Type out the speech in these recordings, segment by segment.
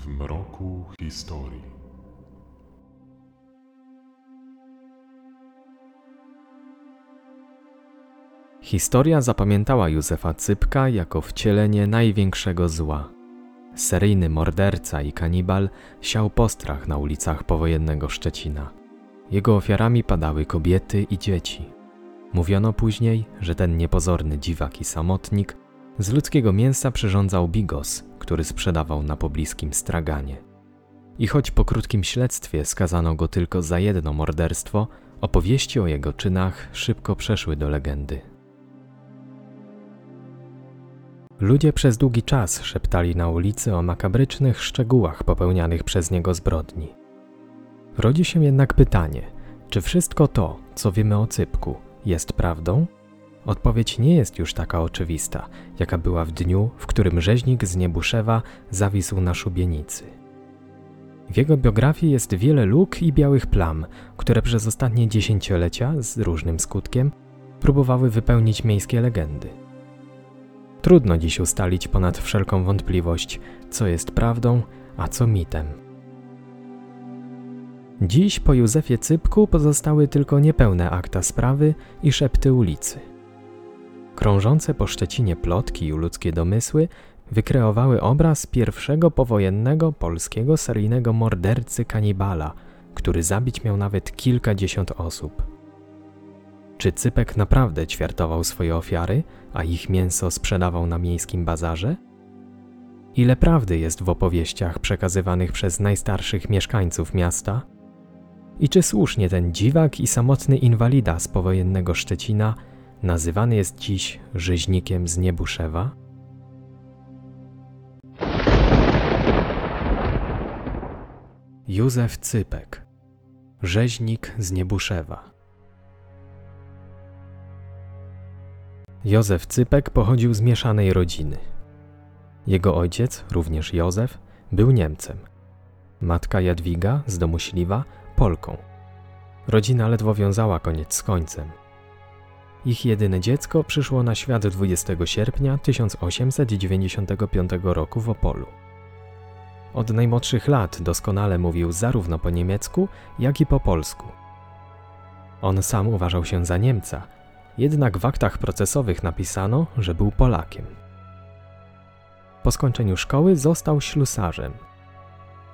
w mroku historii. Historia zapamiętała Józefa Cypka jako wcielenie największego zła. Seryjny morderca i kanibal siał postrach na ulicach powojennego Szczecina. Jego ofiarami padały kobiety i dzieci. Mówiono później, że ten niepozorny dziwak i samotnik z ludzkiego mięsa przyrządzał bigos, który sprzedawał na pobliskim straganie. I choć po krótkim śledztwie skazano go tylko za jedno morderstwo, opowieści o jego czynach szybko przeszły do legendy. Ludzie przez długi czas szeptali na ulicy o makabrycznych szczegółach popełnianych przez niego zbrodni. Rodzi się jednak pytanie, czy wszystko to, co wiemy o Cypku, jest prawdą? Odpowiedź nie jest już taka oczywista, jaka była w dniu, w którym rzeźnik z Niebuszewa zawisł na szubienicy. W jego biografii jest wiele luk i białych plam, które przez ostatnie dziesięciolecia, z różnym skutkiem, próbowały wypełnić miejskie legendy. Trudno dziś ustalić ponad wszelką wątpliwość, co jest prawdą, a co mitem. Dziś po Józefie Cypku pozostały tylko niepełne akta sprawy i szepty ulicy. Krążące po Szczecinie plotki i ludzkie domysły wykreowały obraz pierwszego powojennego polskiego seryjnego mordercy kanibala, który zabić miał nawet kilkadziesiąt osób. Czy Cypek naprawdę ćwiartował swoje ofiary, a ich mięso sprzedawał na miejskim bazarze? Ile prawdy jest w opowieściach przekazywanych przez najstarszych mieszkańców miasta? I czy słusznie ten dziwak i samotny inwalida z powojennego Szczecina nazywany jest dziś rzeźnikiem z Niebuszewa? Józef Cypek, rzeźnik z Niebuszewa. Józef Cypek pochodził z mieszanej rodziny. Jego ojciec, również Józef, był Niemcem. Matka Jadwiga z domu Śliwa Polką. Rodzina ledwo wiązała koniec z końcem. Ich jedyne dziecko przyszło na świat 20 sierpnia 1895 roku w Opolu. Od najmłodszych lat doskonale mówił zarówno po niemiecku, jak i po polsku. On sam uważał się za Niemca, jednak w aktach procesowych napisano, że był Polakiem. Po skończeniu szkoły został ślusarzem.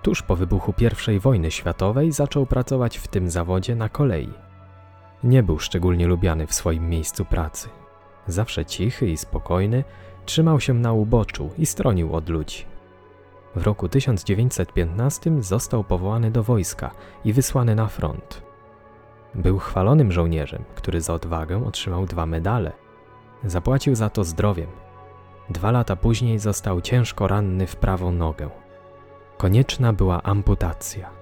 Tuż po wybuchu I wojny światowej zaczął pracować w tym zawodzie na kolei. Nie był szczególnie lubiany w swoim miejscu pracy. Zawsze cichy i spokojny, trzymał się na uboczu i stronił od ludzi. W roku 1915 został powołany do wojska i wysłany na front. Był chwalonym żołnierzem, który za odwagę otrzymał dwa medale. Zapłacił za to zdrowiem. Dwa lata później został ciężko ranny w prawą nogę. Konieczna była amputacja.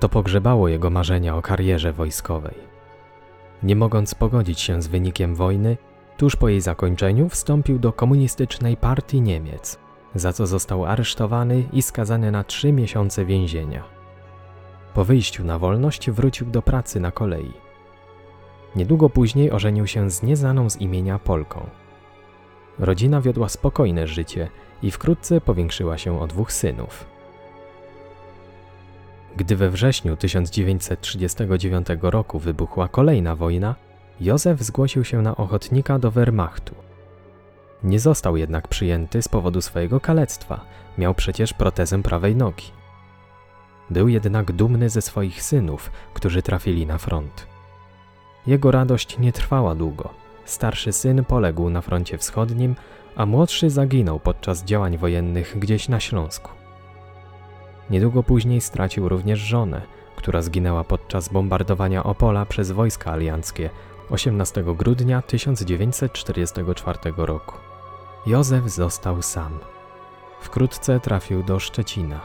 To pogrzebało jego marzenia o karierze wojskowej. Nie mogąc pogodzić się z wynikiem wojny, tuż po jej zakończeniu wstąpił do komunistycznej partii Niemiec, za co został aresztowany i skazany na trzy miesiące więzienia. Po wyjściu na wolność wrócił do pracy na kolei. Niedługo później ożenił się z nieznaną z imienia Polką. Rodzina wiodła spokojne życie i wkrótce powiększyła się o dwóch synów. Gdy we wrześniu 1939 roku wybuchła kolejna wojna, Józef zgłosił się na ochotnika do Wehrmachtu. Nie został jednak przyjęty z powodu swojego kalectwa, miał przecież protezę prawej nogi. Był jednak dumny ze swoich synów, którzy trafili na front. Jego radość nie trwała długo. Starszy syn poległ na froncie wschodnim, a młodszy zaginął podczas działań wojennych gdzieś na Śląsku. Niedługo później stracił również żonę, która zginęła podczas bombardowania Opola przez wojska alianckie 18 grudnia 1944 roku. Józef został sam. Wkrótce trafił do Szczecina.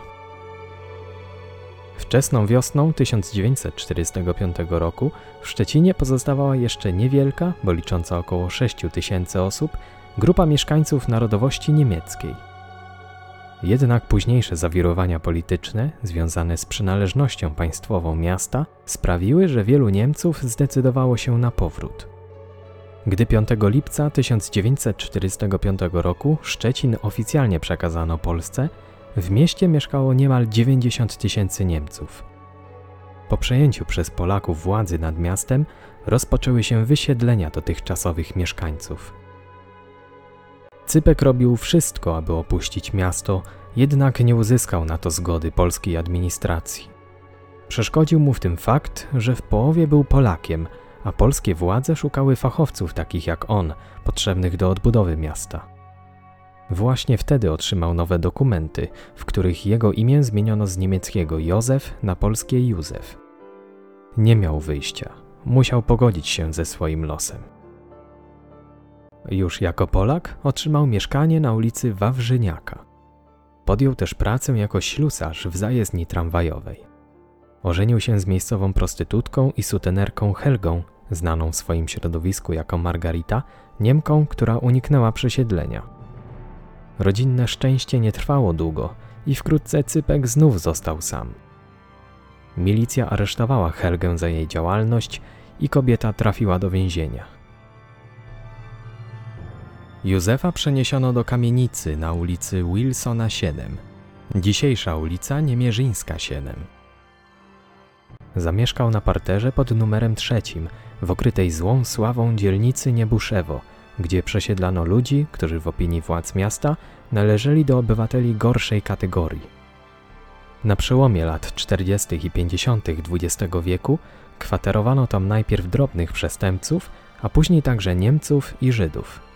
Wczesną wiosną 1945 roku w Szczecinie pozostawała jeszcze niewielka, bo licząca około 6 tysięcy osób, grupa mieszkańców narodowości niemieckiej. Jednak późniejsze zawirowania polityczne związane z przynależnością państwową miasta sprawiły, że wielu Niemców zdecydowało się na powrót. Gdy 5 lipca 1945 roku Szczecin oficjalnie przekazano Polsce, w mieście mieszkało niemal 90 tysięcy Niemców. Po przejęciu przez Polaków władzy nad miastem rozpoczęły się wysiedlenia dotychczasowych mieszkańców. Cypek robił wszystko, aby opuścić miasto, jednak nie uzyskał na to zgody polskiej administracji. Przeszkodził mu w tym fakt, że w połowie był Polakiem, a polskie władze szukały fachowców takich jak on, potrzebnych do odbudowy miasta. Właśnie wtedy otrzymał nowe dokumenty, w których jego imię zmieniono z niemieckiego Józef na polskie Józef. Nie miał wyjścia, musiał pogodzić się ze swoim losem. Już jako Polak otrzymał mieszkanie na ulicy Wawrzyniaka. Podjął też pracę jako ślusarz w zajezdni tramwajowej. Ożenił się z miejscową prostytutką i sutenerką Helgą, znaną w swoim środowisku jako Margarita, Niemką, która uniknęła przesiedlenia. Rodzinne szczęście nie trwało długo i wkrótce Cypek znów został sam. Milicja aresztowała Helgę za jej działalność i kobieta trafiła do więzienia. Józefa przeniesiono do kamienicy na ulicy Wilsona 7, dzisiejsza ulica Niemierzyńska 7. Zamieszkał na parterze pod numerem trzecim, w okrytej złą sławą dzielnicy Niebuszewo, gdzie przesiedlano ludzi, którzy w opinii władz miasta należeli do obywateli gorszej kategorii. Na przełomie lat 40. i 50. XX wieku kwaterowano tam najpierw drobnych przestępców, a później także Niemców i Żydów.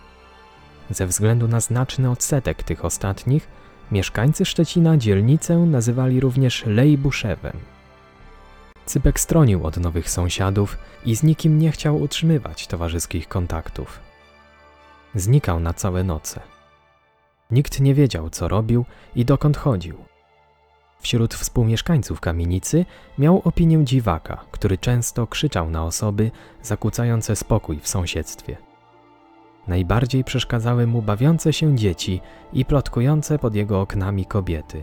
Ze względu na znaczny odsetek tych ostatnich, mieszkańcy Szczecina dzielnicę nazywali również Lejbuszewem. Cypek stronił od nowych sąsiadów i z nikim nie chciał utrzymywać towarzyskich kontaktów. Znikał na całe noce. Nikt nie wiedział, co robił i dokąd chodził. Wśród współmieszkańców kamienicy miał opinię dziwaka, który często krzyczał na osoby zakłócające spokój w sąsiedztwie. Najbardziej przeszkadzały mu bawiące się dzieci i plotkujące pod jego oknami kobiety.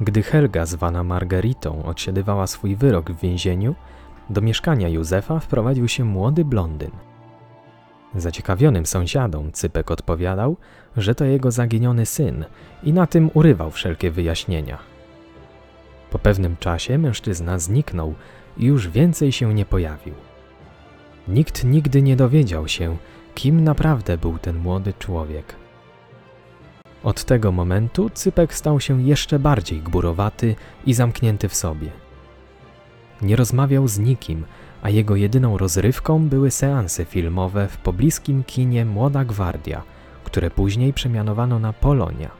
Gdy Helga, zwana Margaritą, odsiadywała swój wyrok w więzieniu, do mieszkania Józefa wprowadził się młody blondyn. Zaciekawionym sąsiadom Cypek odpowiadał, że to jego zaginiony syn i na tym urywał wszelkie wyjaśnienia. Po pewnym czasie mężczyzna zniknął i już więcej się nie pojawił. Nikt nigdy nie dowiedział się, kim naprawdę był ten młody człowiek. Od tego momentu Cypek stał się jeszcze bardziej gburowaty i zamknięty w sobie. Nie rozmawiał z nikim, a jego jedyną rozrywką były seanse filmowe w pobliskim kinie Młoda Gwardia, które później przemianowano na Polonia.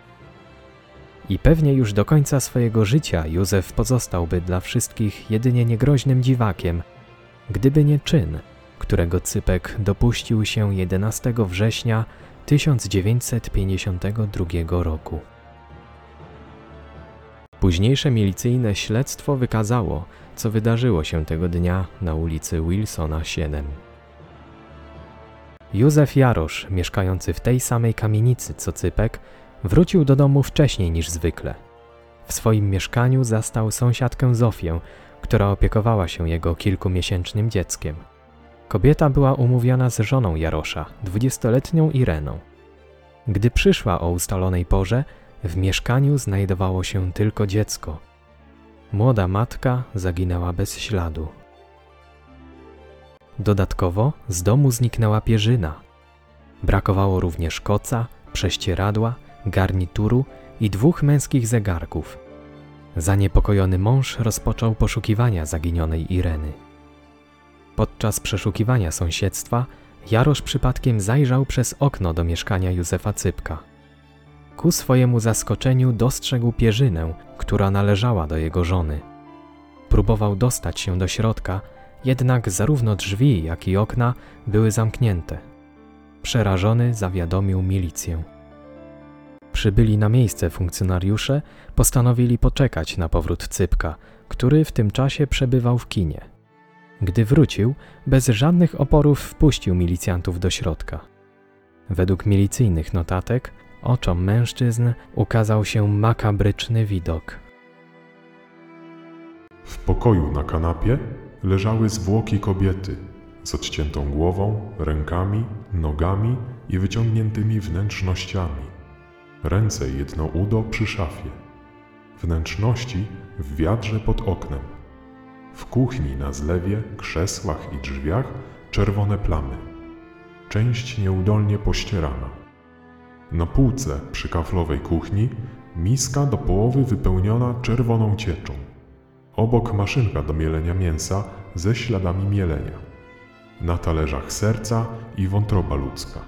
I pewnie już do końca swojego życia Józef pozostałby dla wszystkich jedynie niegroźnym dziwakiem, gdyby nie czyn, którego Cypek dopuścił się 11 września 1952 roku. Późniejsze milicyjne śledztwo wykazało, co wydarzyło się tego dnia na ulicy Wilsona 7. Józef Jarosz, mieszkający w tej samej kamienicy co Cypek, wrócił do domu wcześniej niż zwykle. W swoim mieszkaniu zastał sąsiadkę Zofię, która opiekowała się jego kilkumiesięcznym dzieckiem. Kobieta była umówiona z żoną Jarosza, dwudziestoletnią Ireną. Gdy przyszła o ustalonej porze, w mieszkaniu znajdowało się tylko dziecko. Młoda matka zaginęła bez śladu. Dodatkowo z domu zniknęła pierzyna. Brakowało również koca, prześcieradła, garnituru i dwóch męskich zegarków. Zaniepokojony mąż rozpoczął poszukiwania zaginionej Ireny. Podczas przeszukiwania sąsiedztwa Jarosz przypadkiem zajrzał przez okno do mieszkania Józefa Cypka. Ku swojemu zaskoczeniu dostrzegł pierzynę, która należała do jego żony. Próbował dostać się do środka, jednak zarówno drzwi, jak i okna były zamknięte. Przerażony zawiadomił milicję. Przybyli na miejsce funkcjonariusze postanowili poczekać na powrót Cypka, który w tym czasie przebywał w kinie. Gdy wrócił, bez żadnych oporów wpuścił milicjantów do środka. Według milicyjnych notatek, oczom mężczyzn ukazał się makabryczny widok. W pokoju na kanapie leżały zwłoki kobiety z odciętą głową, rękami, nogami i wyciągniętymi wnętrznościami. Ręce jedno udo przy szafie. Wnętrzności w wiadrze pod oknem. W kuchni na zlewie, krzesłach i drzwiach czerwone plamy. Część nieudolnie pościerana. Na półce przy kaflowej kuchni miska do połowy wypełniona czerwoną cieczą. Obok maszynka do mielenia mięsa ze śladami mielenia. Na talerzach serca i wątroba ludzka.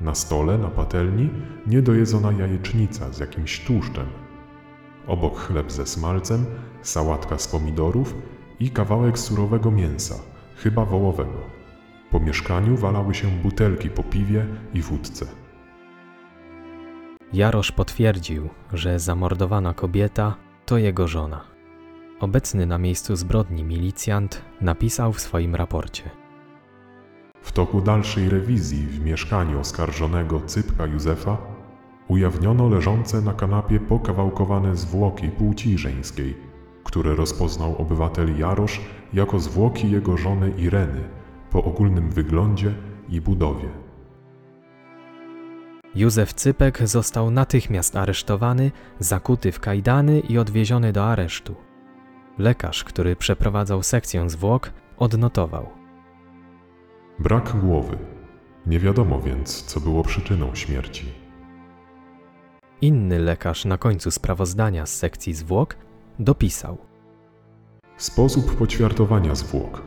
Na stole, na patelni, niedojedzona jajecznica z jakimś tłuszczem. Obok chleb ze smalcem, sałatka z pomidorów i kawałek surowego mięsa, chyba wołowego. Po mieszkaniu walały się butelki po piwie i wódce. Jarosz potwierdził, że zamordowana kobieta to jego żona. Obecny na miejscu zbrodni milicjant napisał w swoim raporcie. W toku dalszej rewizji w mieszkaniu oskarżonego Cypka Józefa ujawniono leżące na kanapie pokawałkowane zwłoki płci żeńskiej, które rozpoznał obywatel Jarosz jako zwłoki jego żony Ireny po ogólnym wyglądzie i budowie. Józef Cypek został natychmiast aresztowany, zakuty w kajdany i odwieziony do aresztu. Lekarz, który przeprowadzał sekcję zwłok, odnotował. Brak głowy. Nie wiadomo więc, co było przyczyną śmierci. Inny lekarz na końcu sprawozdania z sekcji zwłok dopisał. Sposób poćwiartowania zwłok.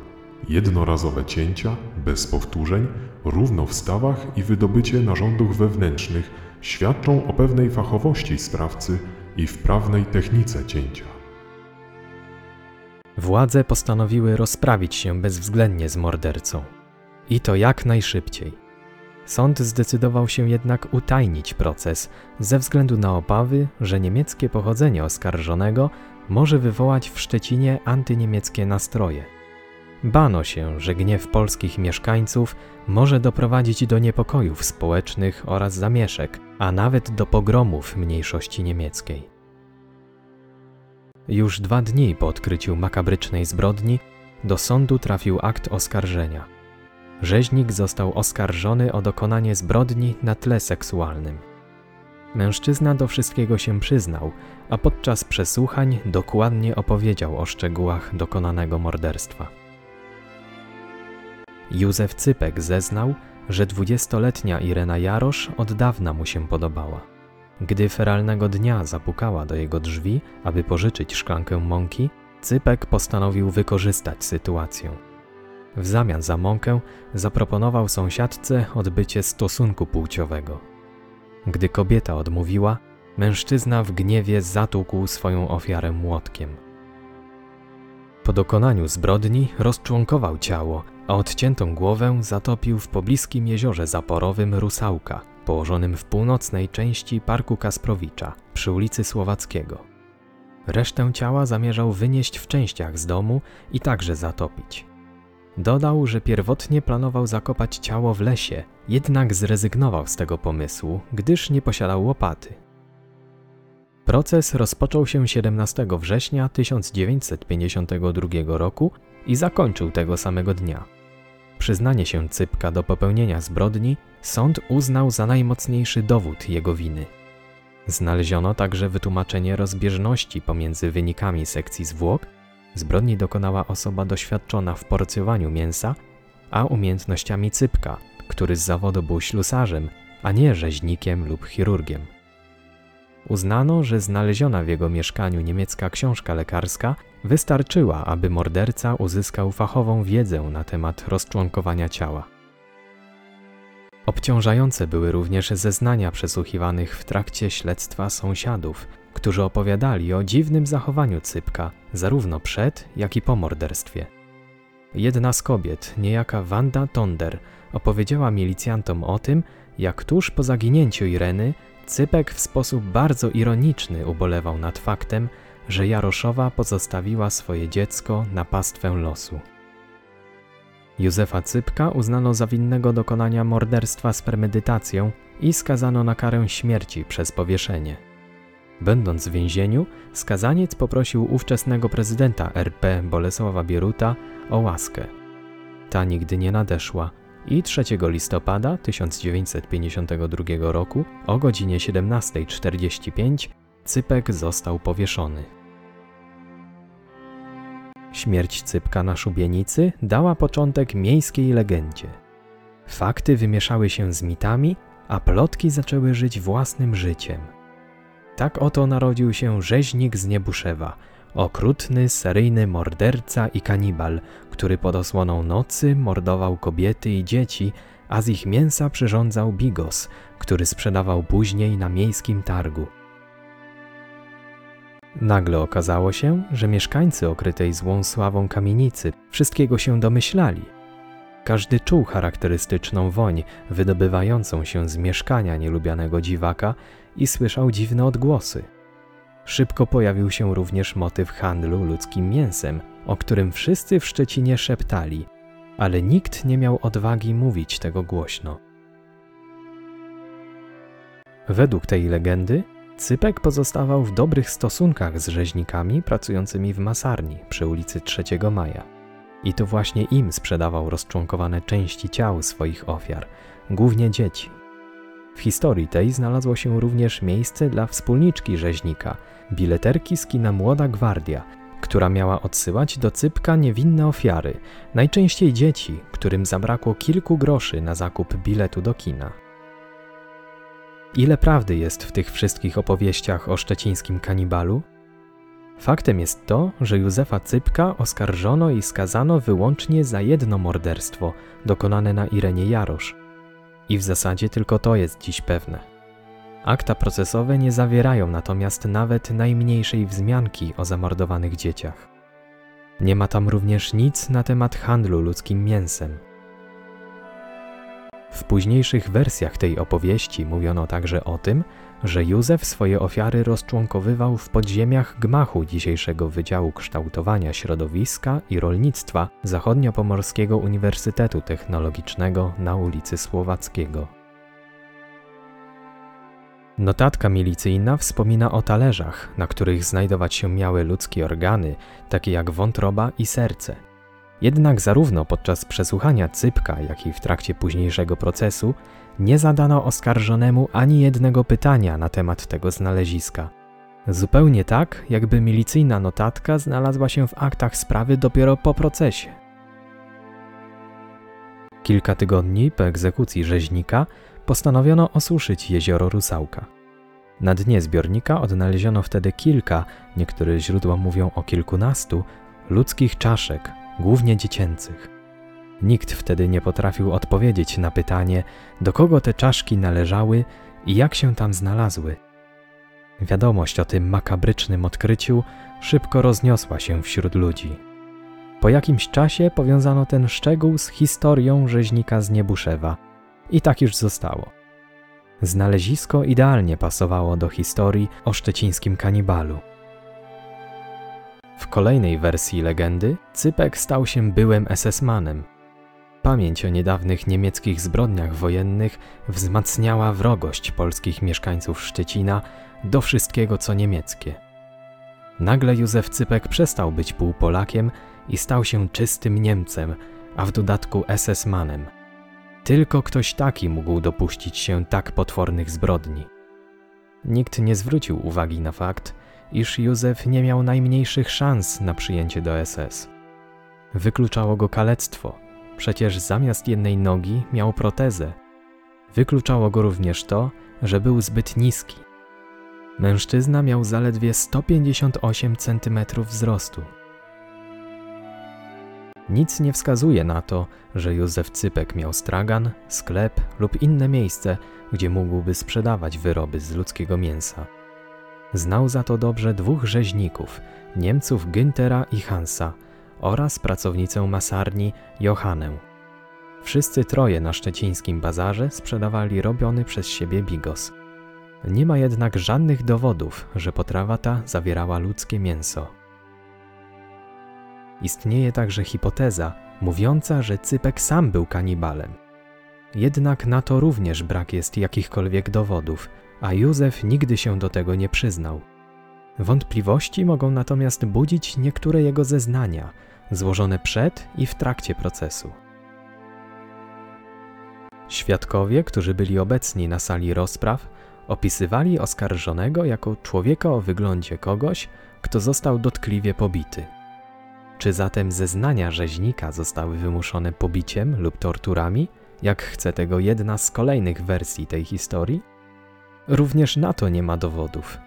Jednorazowe cięcia, bez powtórzeń, równo w stawach i wydobycie narządów wewnętrznych świadczą o pewnej fachowości sprawcy i wprawnej technice cięcia. Władze postanowiły rozprawić się bezwzględnie z mordercą. I to jak najszybciej. Sąd zdecydował się jednak utajnić proces ze względu na obawy, że niemieckie pochodzenie oskarżonego może wywołać w Szczecinie antyniemieckie nastroje. Bano się, że gniew polskich mieszkańców może doprowadzić do niepokojów społecznych oraz zamieszek, a nawet do pogromów mniejszości niemieckiej. Już dwa dni po odkryciu makabrycznej zbrodni do sądu trafił akt oskarżenia. Rzeźnik został oskarżony o dokonanie zbrodni na tle seksualnym. Mężczyzna do wszystkiego się przyznał, a podczas przesłuchań dokładnie opowiedział o szczegółach dokonanego morderstwa. Józef Cypek zeznał, że dwudziestoletnia Irena Jarosz od dawna mu się podobała. Gdy feralnego dnia zapukała do jego drzwi, aby pożyczyć szklankę mąki, Cypek postanowił wykorzystać sytuację. W zamian za mąkę zaproponował sąsiadce odbycie stosunku płciowego. Gdy kobieta odmówiła, mężczyzna w gniewie zatłukł swoją ofiarę młotkiem. Po dokonaniu zbrodni rozczłonkował ciało, a odciętą głowę zatopił w pobliskim jeziorze zaporowym Rusałka, położonym w północnej części Parku Kasprowicza przy ulicy Słowackiego. Resztę ciała zamierzał wynieść w częściach z domu i także zatopić. Dodał, że pierwotnie planował zakopać ciało w lesie, jednak zrezygnował z tego pomysłu, gdyż nie posiadał łopaty. Proces rozpoczął się 17 września 1952 roku i zakończył tego samego dnia. Przyznanie się Cypka do popełnienia zbrodni sąd uznał za najmocniejszy dowód jego winy. Znaleziono także wytłumaczenie rozbieżności pomiędzy wynikami sekcji zwłok Zbrodni dokonała osoba doświadczona w porcjowaniu mięsa, a umiejętnościami cypka, który z zawodu był ślusarzem, a nie rzeźnikiem lub chirurgiem. Uznano, że znaleziona w jego mieszkaniu niemiecka książka lekarska wystarczyła, aby morderca uzyskał fachową wiedzę na temat rozczłonkowania ciała. Obciążające były również zeznania przesłuchiwanych w trakcie śledztwa sąsiadów, którzy opowiadali o dziwnym zachowaniu Cypka zarówno przed, jak i po morderstwie. Jedna z kobiet, niejaka Wanda Tonder, opowiedziała milicjantom o tym, jak tuż po zaginięciu Ireny Cypek w sposób bardzo ironiczny ubolewał nad faktem, że Jaroszowa pozostawiła swoje dziecko na pastwę losu. Józefa Cypka uznano za winnego dokonania morderstwa z premedytacją i skazano na karę śmierci przez powieszenie. Będąc w więzieniu, skazaniec poprosił ówczesnego prezydenta RP Bolesława Bieruta o łaskę. Ta nigdy nie nadeszła, i 3 listopada 1952 roku o godzinie 17.45 Cypek został powieszony. Śmierć Cypka na szubienicy dała początek miejskiej legendzie. Fakty wymieszały się z mitami, a plotki zaczęły żyć własnym życiem. Tak oto narodził się rzeźnik z Niebuszewa, okrutny, seryjny morderca i kanibal, który pod osłoną nocy mordował kobiety i dzieci, a z ich mięsa przyrządzał bigos, który sprzedawał później na miejskim targu. Nagle okazało się, że mieszkańcy okrytej złą sławą kamienicy wszystkiego się domyślali. Każdy czuł charakterystyczną woń wydobywającą się z mieszkania nielubianego dziwaka i słyszał dziwne odgłosy. Szybko pojawił się również motyw handlu ludzkim mięsem, o którym wszyscy w Szczecinie szeptali, ale nikt nie miał odwagi mówić tego głośno. Według tej legendy Cypek pozostawał w dobrych stosunkach z rzeźnikami pracującymi w masarni przy ulicy 3 Maja. I to właśnie im sprzedawał rozczłonkowane części ciał swoich ofiar, głównie dzieci. W historii tej znalazło się również miejsce dla wspólniczki rzeźnika, bileterki z kina Młoda Gwardia, która miała odsyłać do Cypka niewinne ofiary, najczęściej dzieci, którym zabrakło kilku groszy na zakup biletu do kina. Ile prawdy jest w tych wszystkich opowieściach o szczecińskim kanibalu? Faktem jest to, że Józefa Cypka oskarżono i skazano wyłącznie za jedno morderstwo dokonane na Irenie Jarosz. I w zasadzie tylko to jest dziś pewne. Akta procesowe nie zawierają natomiast nawet najmniejszej wzmianki o zamordowanych dzieciach. Nie ma tam również nic na temat handlu ludzkim mięsem. W późniejszych wersjach tej opowieści mówiono także o tym, że Józef swoje ofiary rozczłonkowywał w podziemiach gmachu dzisiejszego Wydziału Kształtowania Środowiska i Rolnictwa Zachodniopomorskiego Uniwersytetu Technologicznego na ulicy Słowackiego. Notatka milicyjna wspomina o talerzach, na których znajdować się miały ludzkie organy, takie jak wątroba i serce. Jednak zarówno podczas przesłuchania Cypka, jak i w trakcie późniejszego procesu nie zadano oskarżonemu ani jednego pytania na temat tego znaleziska. Zupełnie tak, jakby milicyjna notatka znalazła się w aktach sprawy dopiero po procesie. Kilka tygodni po egzekucji rzeźnika postanowiono osuszyć jezioro Rusałka. Na dnie zbiornika odnaleziono wtedy kilka, niektóre źródła mówią o kilkunastu, ludzkich czaszek, głównie dziecięcych. Nikt wtedy nie potrafił odpowiedzieć na pytanie, do kogo te czaszki należały i jak się tam znalazły. Wiadomość o tym makabrycznym odkryciu szybko rozniosła się wśród ludzi. Po jakimś czasie powiązano ten szczegół z historią rzeźnika z Niebuszewa i tak już zostało. Znalezisko idealnie pasowało do historii o szczecińskim kanibalu. W kolejnej wersji legendy Cypek stał się byłym SS-manem. Pamięć o niedawnych niemieckich zbrodniach wojennych wzmacniała wrogość polskich mieszkańców Szczecina do wszystkiego co niemieckie. Nagle Józef Cypek przestał być półpolakiem i stał się czystym Niemcem, a w dodatku SS-manem. Tylko ktoś taki mógł dopuścić się tak potwornych zbrodni. Nikt nie zwrócił uwagi na fakt, iż Józef nie miał najmniejszych szans na przyjęcie do SS. Wykluczało go kalectwo, przecież zamiast jednej nogi miał protezę. Wykluczało go również to, że był zbyt niski. Mężczyzna miał zaledwie 158 cm wzrostu. Nic nie wskazuje na to, że Józef Cypek miał stragan, sklep lub inne miejsce, gdzie mógłby sprzedawać wyroby z ludzkiego mięsa. Znał za to dobrze dwóch rzeźników, Niemców Güntera i Hansa oraz pracownicę masarni Johannę. Wszyscy troje na szczecińskim bazarze sprzedawali robiony przez siebie bigos. Nie ma jednak żadnych dowodów, że potrawa ta zawierała ludzkie mięso. Istnieje także hipoteza mówiąca, że Cypek sam był kanibalem. Jednak na to również brak jest jakichkolwiek dowodów, a Józef nigdy się do tego nie przyznał. Wątpliwości mogą natomiast budzić niektóre jego zeznania, złożone przed i w trakcie procesu. Świadkowie, którzy byli obecni na sali rozpraw, opisywali oskarżonego jako człowieka o wyglądzie kogoś, kto został dotkliwie pobity. Czy zatem zeznania rzeźnika zostały wymuszone pobiciem lub torturami, jak chce tego jedna z kolejnych wersji tej historii? Również na to nie ma dowodów.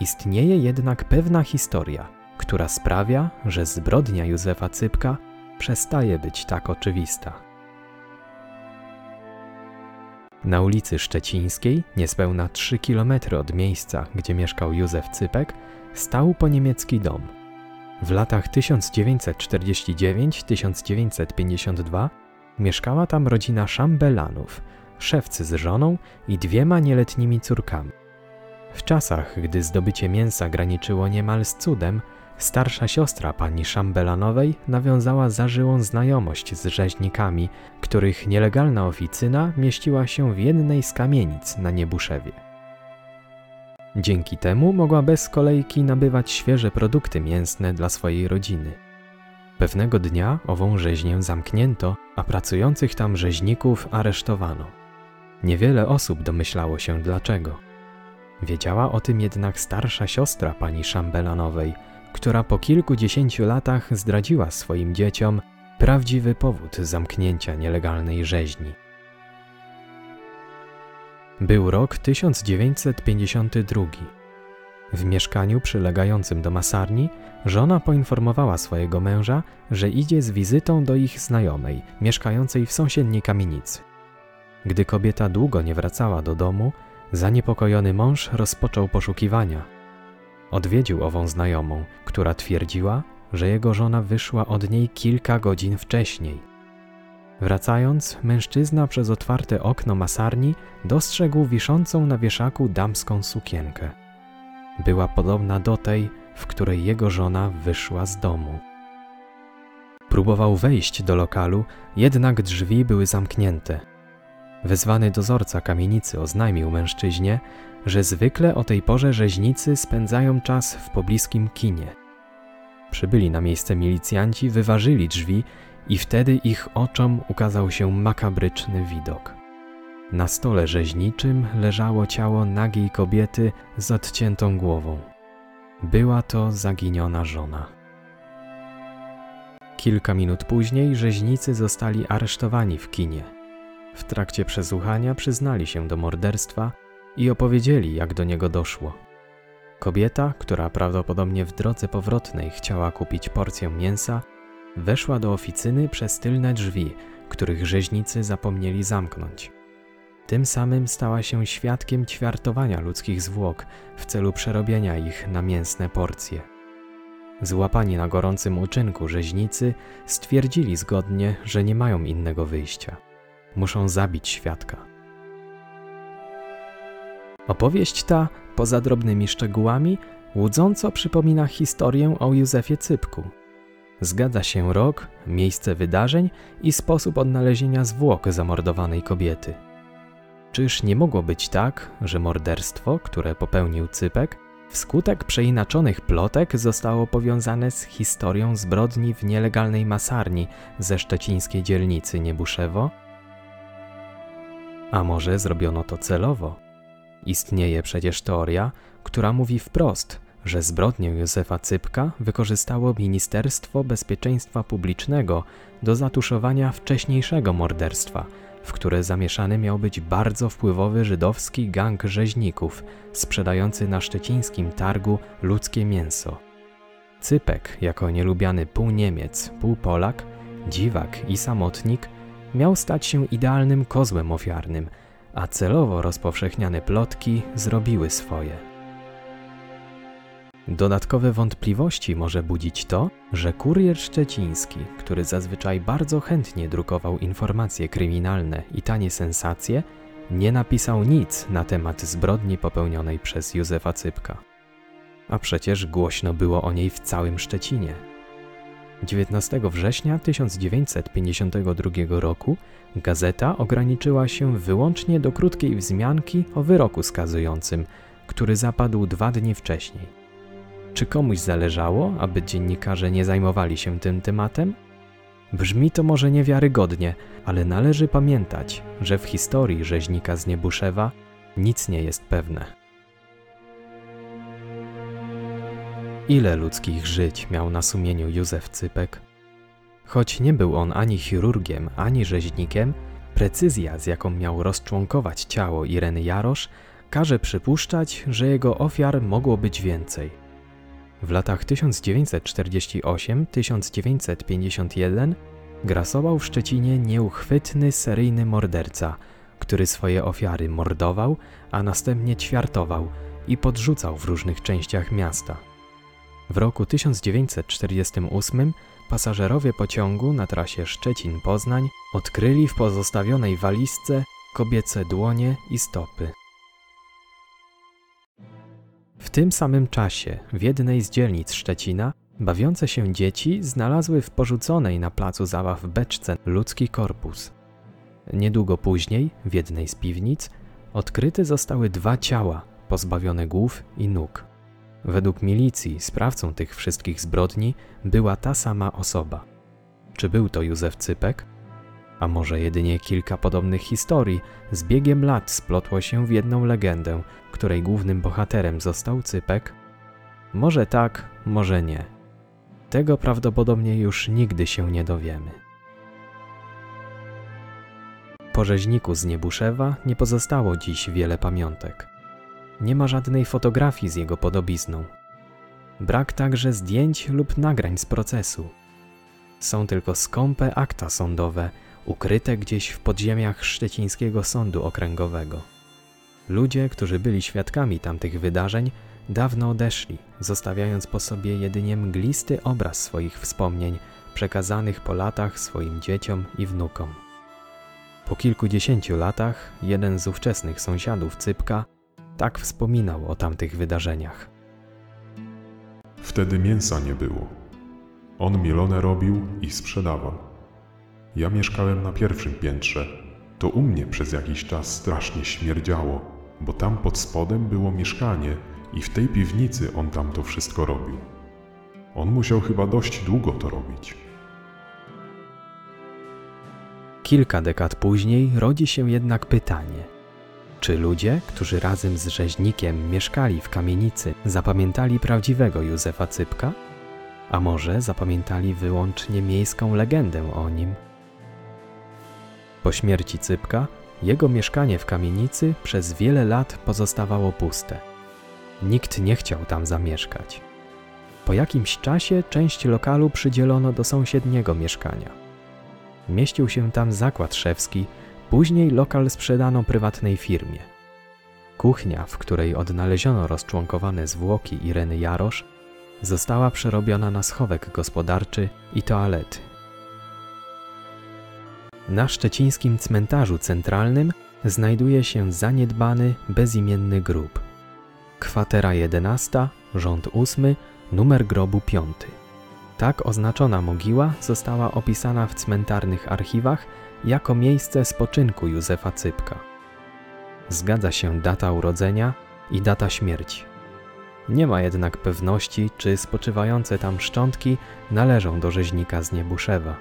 Istnieje jednak pewna historia, która sprawia, że zbrodnia Józefa Cypka przestaje być tak oczywista. Na ulicy Szczecińskiej, niespełna 3 km od miejsca, gdzie mieszkał Józef Cypek, stał poniemiecki dom. W latach 1949-1952 mieszkała tam rodzina Szambelanów, szewcy z żoną i dwiema nieletnimi córkami. W czasach, gdy zdobycie mięsa graniczyło niemal z cudem, starsza siostra pani Szambelanowej nawiązała zażyłą znajomość z rzeźnikami, których nielegalna oficyna mieściła się w jednej z kamienic na Niebuszewie. Dzięki temu mogła bez kolejki nabywać świeże produkty mięsne dla swojej rodziny. Pewnego dnia ową rzeźnię zamknięto, a pracujących tam rzeźników aresztowano. Niewiele osób domyślało się dlaczego. Wiedziała o tym jednak starsza siostra pani Szambelanowej, która po kilkudziesięciu latach zdradziła swoim dzieciom prawdziwy powód zamknięcia nielegalnej rzeźni. Był rok 1952. W mieszkaniu przylegającym do masarni żona poinformowała swojego męża, że idzie z wizytą do ich znajomej, mieszkającej w sąsiedniej kamienicy. Gdy kobieta długo nie wracała do domu, zaniepokojony mąż rozpoczął poszukiwania. Odwiedził ową znajomą, która twierdziła, że jego żona wyszła od niej kilka godzin wcześniej. Wracając, mężczyzna przez otwarte okno masarni dostrzegł wiszącą na wieszaku damską sukienkę. Była podobna do tej, w której jego żona wyszła z domu. Próbował wejść do lokalu, jednak drzwi były zamknięte. Wezwany dozorca kamienicy oznajmił mężczyźnie, że zwykle o tej porze rzeźnicy spędzają czas w pobliskim kinie. Przybyli na miejsce milicjanci, wyważyli drzwi i wtedy ich oczom ukazał się makabryczny widok. Na stole rzeźniczym leżało ciało nagiej kobiety z odciętą głową. Była to zaginiona żona. Kilka minut później rzeźnicy zostali aresztowani w kinie. W trakcie przesłuchania przyznali się do morderstwa i opowiedzieli, jak do niego doszło. Kobieta, która prawdopodobnie w drodze powrotnej chciała kupić porcję mięsa, weszła do oficyny przez tylne drzwi, których rzeźnicy zapomnieli zamknąć. Tym samym stała się świadkiem ćwiartowania ludzkich zwłok w celu przerobienia ich na mięsne porcje. Złapani na gorącym uczynku rzeźnicy stwierdzili zgodnie, że nie mają innego wyjścia. Muszą zabić świadka. Opowieść ta, poza drobnymi szczegółami, łudząco przypomina historię o Józefie Cypku. Zgadza się rok, miejsce wydarzeń i sposób odnalezienia zwłok zamordowanej kobiety. Czyż nie mogło być tak, że morderstwo, które popełnił Cypek, wskutek przeinaczonych plotek zostało powiązane z historią zbrodni w nielegalnej masarni ze szczecińskiej dzielnicy Niebuszewo? A może zrobiono to celowo? Istnieje przecież teoria, która mówi wprost, że zbrodnię Józefa Cypka wykorzystało Ministerstwo Bezpieczeństwa Publicznego do zatuszowania wcześniejszego morderstwa, w które zamieszany miał być bardzo wpływowy żydowski gang rzeźników sprzedający na szczecińskim targu ludzkie mięso. Cypek, jako nielubiany pół Niemiec, pół Polak, dziwak i samotnik, miał stać się idealnym kozłem ofiarnym, a celowo rozpowszechniane plotki zrobiły swoje. Dodatkowe wątpliwości może budzić to, że kurier szczeciński, który zazwyczaj bardzo chętnie drukował informacje kryminalne i tanie sensacje, nie napisał nic na temat zbrodni popełnionej przez Józefa Cypka. A przecież głośno było o niej w całym Szczecinie. 19 września 1952 roku gazeta ograniczyła się wyłącznie do krótkiej wzmianki o wyroku skazującym, który zapadł dwa dni wcześniej. Czy komuś zależało, aby dziennikarze nie zajmowali się tym tematem? Brzmi to może niewiarygodnie, ale należy pamiętać, że w historii rzeźnika z Niebuszewa nic nie jest pewne. Ile ludzkich żyć miał na sumieniu Józef Cypek? Choć nie był on ani chirurgiem, ani rzeźnikiem, precyzja, z jaką miał rozczłonkować ciało Ireny Jarosz, każe przypuszczać, że jego ofiar mogło być więcej. W latach 1948-1951 grasował w Szczecinie nieuchwytny seryjny morderca, który swoje ofiary mordował, a następnie ćwiartował i podrzucał w różnych częściach miasta. W roku 1948 pasażerowie pociągu na trasie Szczecin-Poznań odkryli w pozostawionej walizce kobiece dłonie i stopy. W tym samym czasie w jednej z dzielnic Szczecina bawiące się dzieci znalazły w porzuconej na placu zabaw beczce ludzki korpus. Niedługo później, w jednej z piwnic, odkryte zostały dwa ciała pozbawione głów i nóg. Według milicji sprawcą tych wszystkich zbrodni była ta sama osoba. Czy był to Józef Cypek? A może jedynie kilka podobnych historii z biegiem lat splotło się w jedną legendę, której głównym bohaterem został Cypek? Może tak, może nie. Tego prawdopodobnie już nigdy się nie dowiemy. Po rzeźniku z Niebuszewa nie pozostało dziś wiele pamiątek. Nie ma żadnej fotografii z jego podobizną. Brak także zdjęć lub nagrań z procesu. Są tylko skąpe akta sądowe, ukryte gdzieś w podziemiach szczecińskiego sądu okręgowego. Ludzie, którzy byli świadkami tamtych wydarzeń, dawno odeszli, zostawiając po sobie jedynie mglisty obraz swoich wspomnień, przekazanych po latach swoim dzieciom i wnukom. Po kilkudziesięciu latach jeden z ówczesnych sąsiadów Cypka tak wspominał o tamtych wydarzeniach. Wtedy mięsa nie było. On mielone robił i sprzedawał. Ja mieszkałem na pierwszym piętrze. To u mnie przez jakiś czas strasznie śmierdziało, bo tam pod spodem było mieszkanie i w tej piwnicy on tam to wszystko robił. On musiał chyba dość długo to robić. Kilka dekad później rodzi się jednak pytanie: czy ludzie, którzy razem z rzeźnikiem mieszkali w kamienicy, zapamiętali prawdziwego Józefa Cypka? A może zapamiętali wyłącznie miejską legendę o nim? Po śmierci Cypka, jego mieszkanie w kamienicy przez wiele lat pozostawało puste. Nikt nie chciał tam zamieszkać. Po jakimś czasie część lokalu przydzielono do sąsiedniego mieszkania. Mieścił się tam zakład szewski, później lokal sprzedano prywatnej firmie. Kuchnia, w której odnaleziono rozczłonkowane zwłoki Ireny Jarosz, została przerobiona na schowek gospodarczy i toalety. Na szczecińskim cmentarzu centralnym znajduje się zaniedbany, bezimienny grób. Kwatera 11, rząd 8, numer grobu 5. Tak oznaczona mogiła została opisana w cmentarnych archiwach jako miejsce spoczynku Józefa Cypka. Zgadza się data urodzenia i data śmierci. Nie ma jednak pewności, czy spoczywające tam szczątki należą do rzeźnika z Niebuszewa.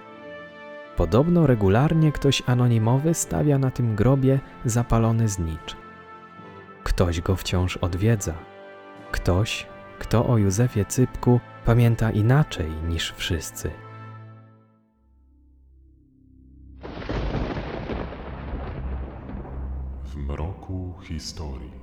Podobno regularnie ktoś anonimowy stawia na tym grobie zapalony znicz. Ktoś go wciąż odwiedza. Ktoś, kto o Józefie Cypku pamięta inaczej niż wszyscy. W mroku historii.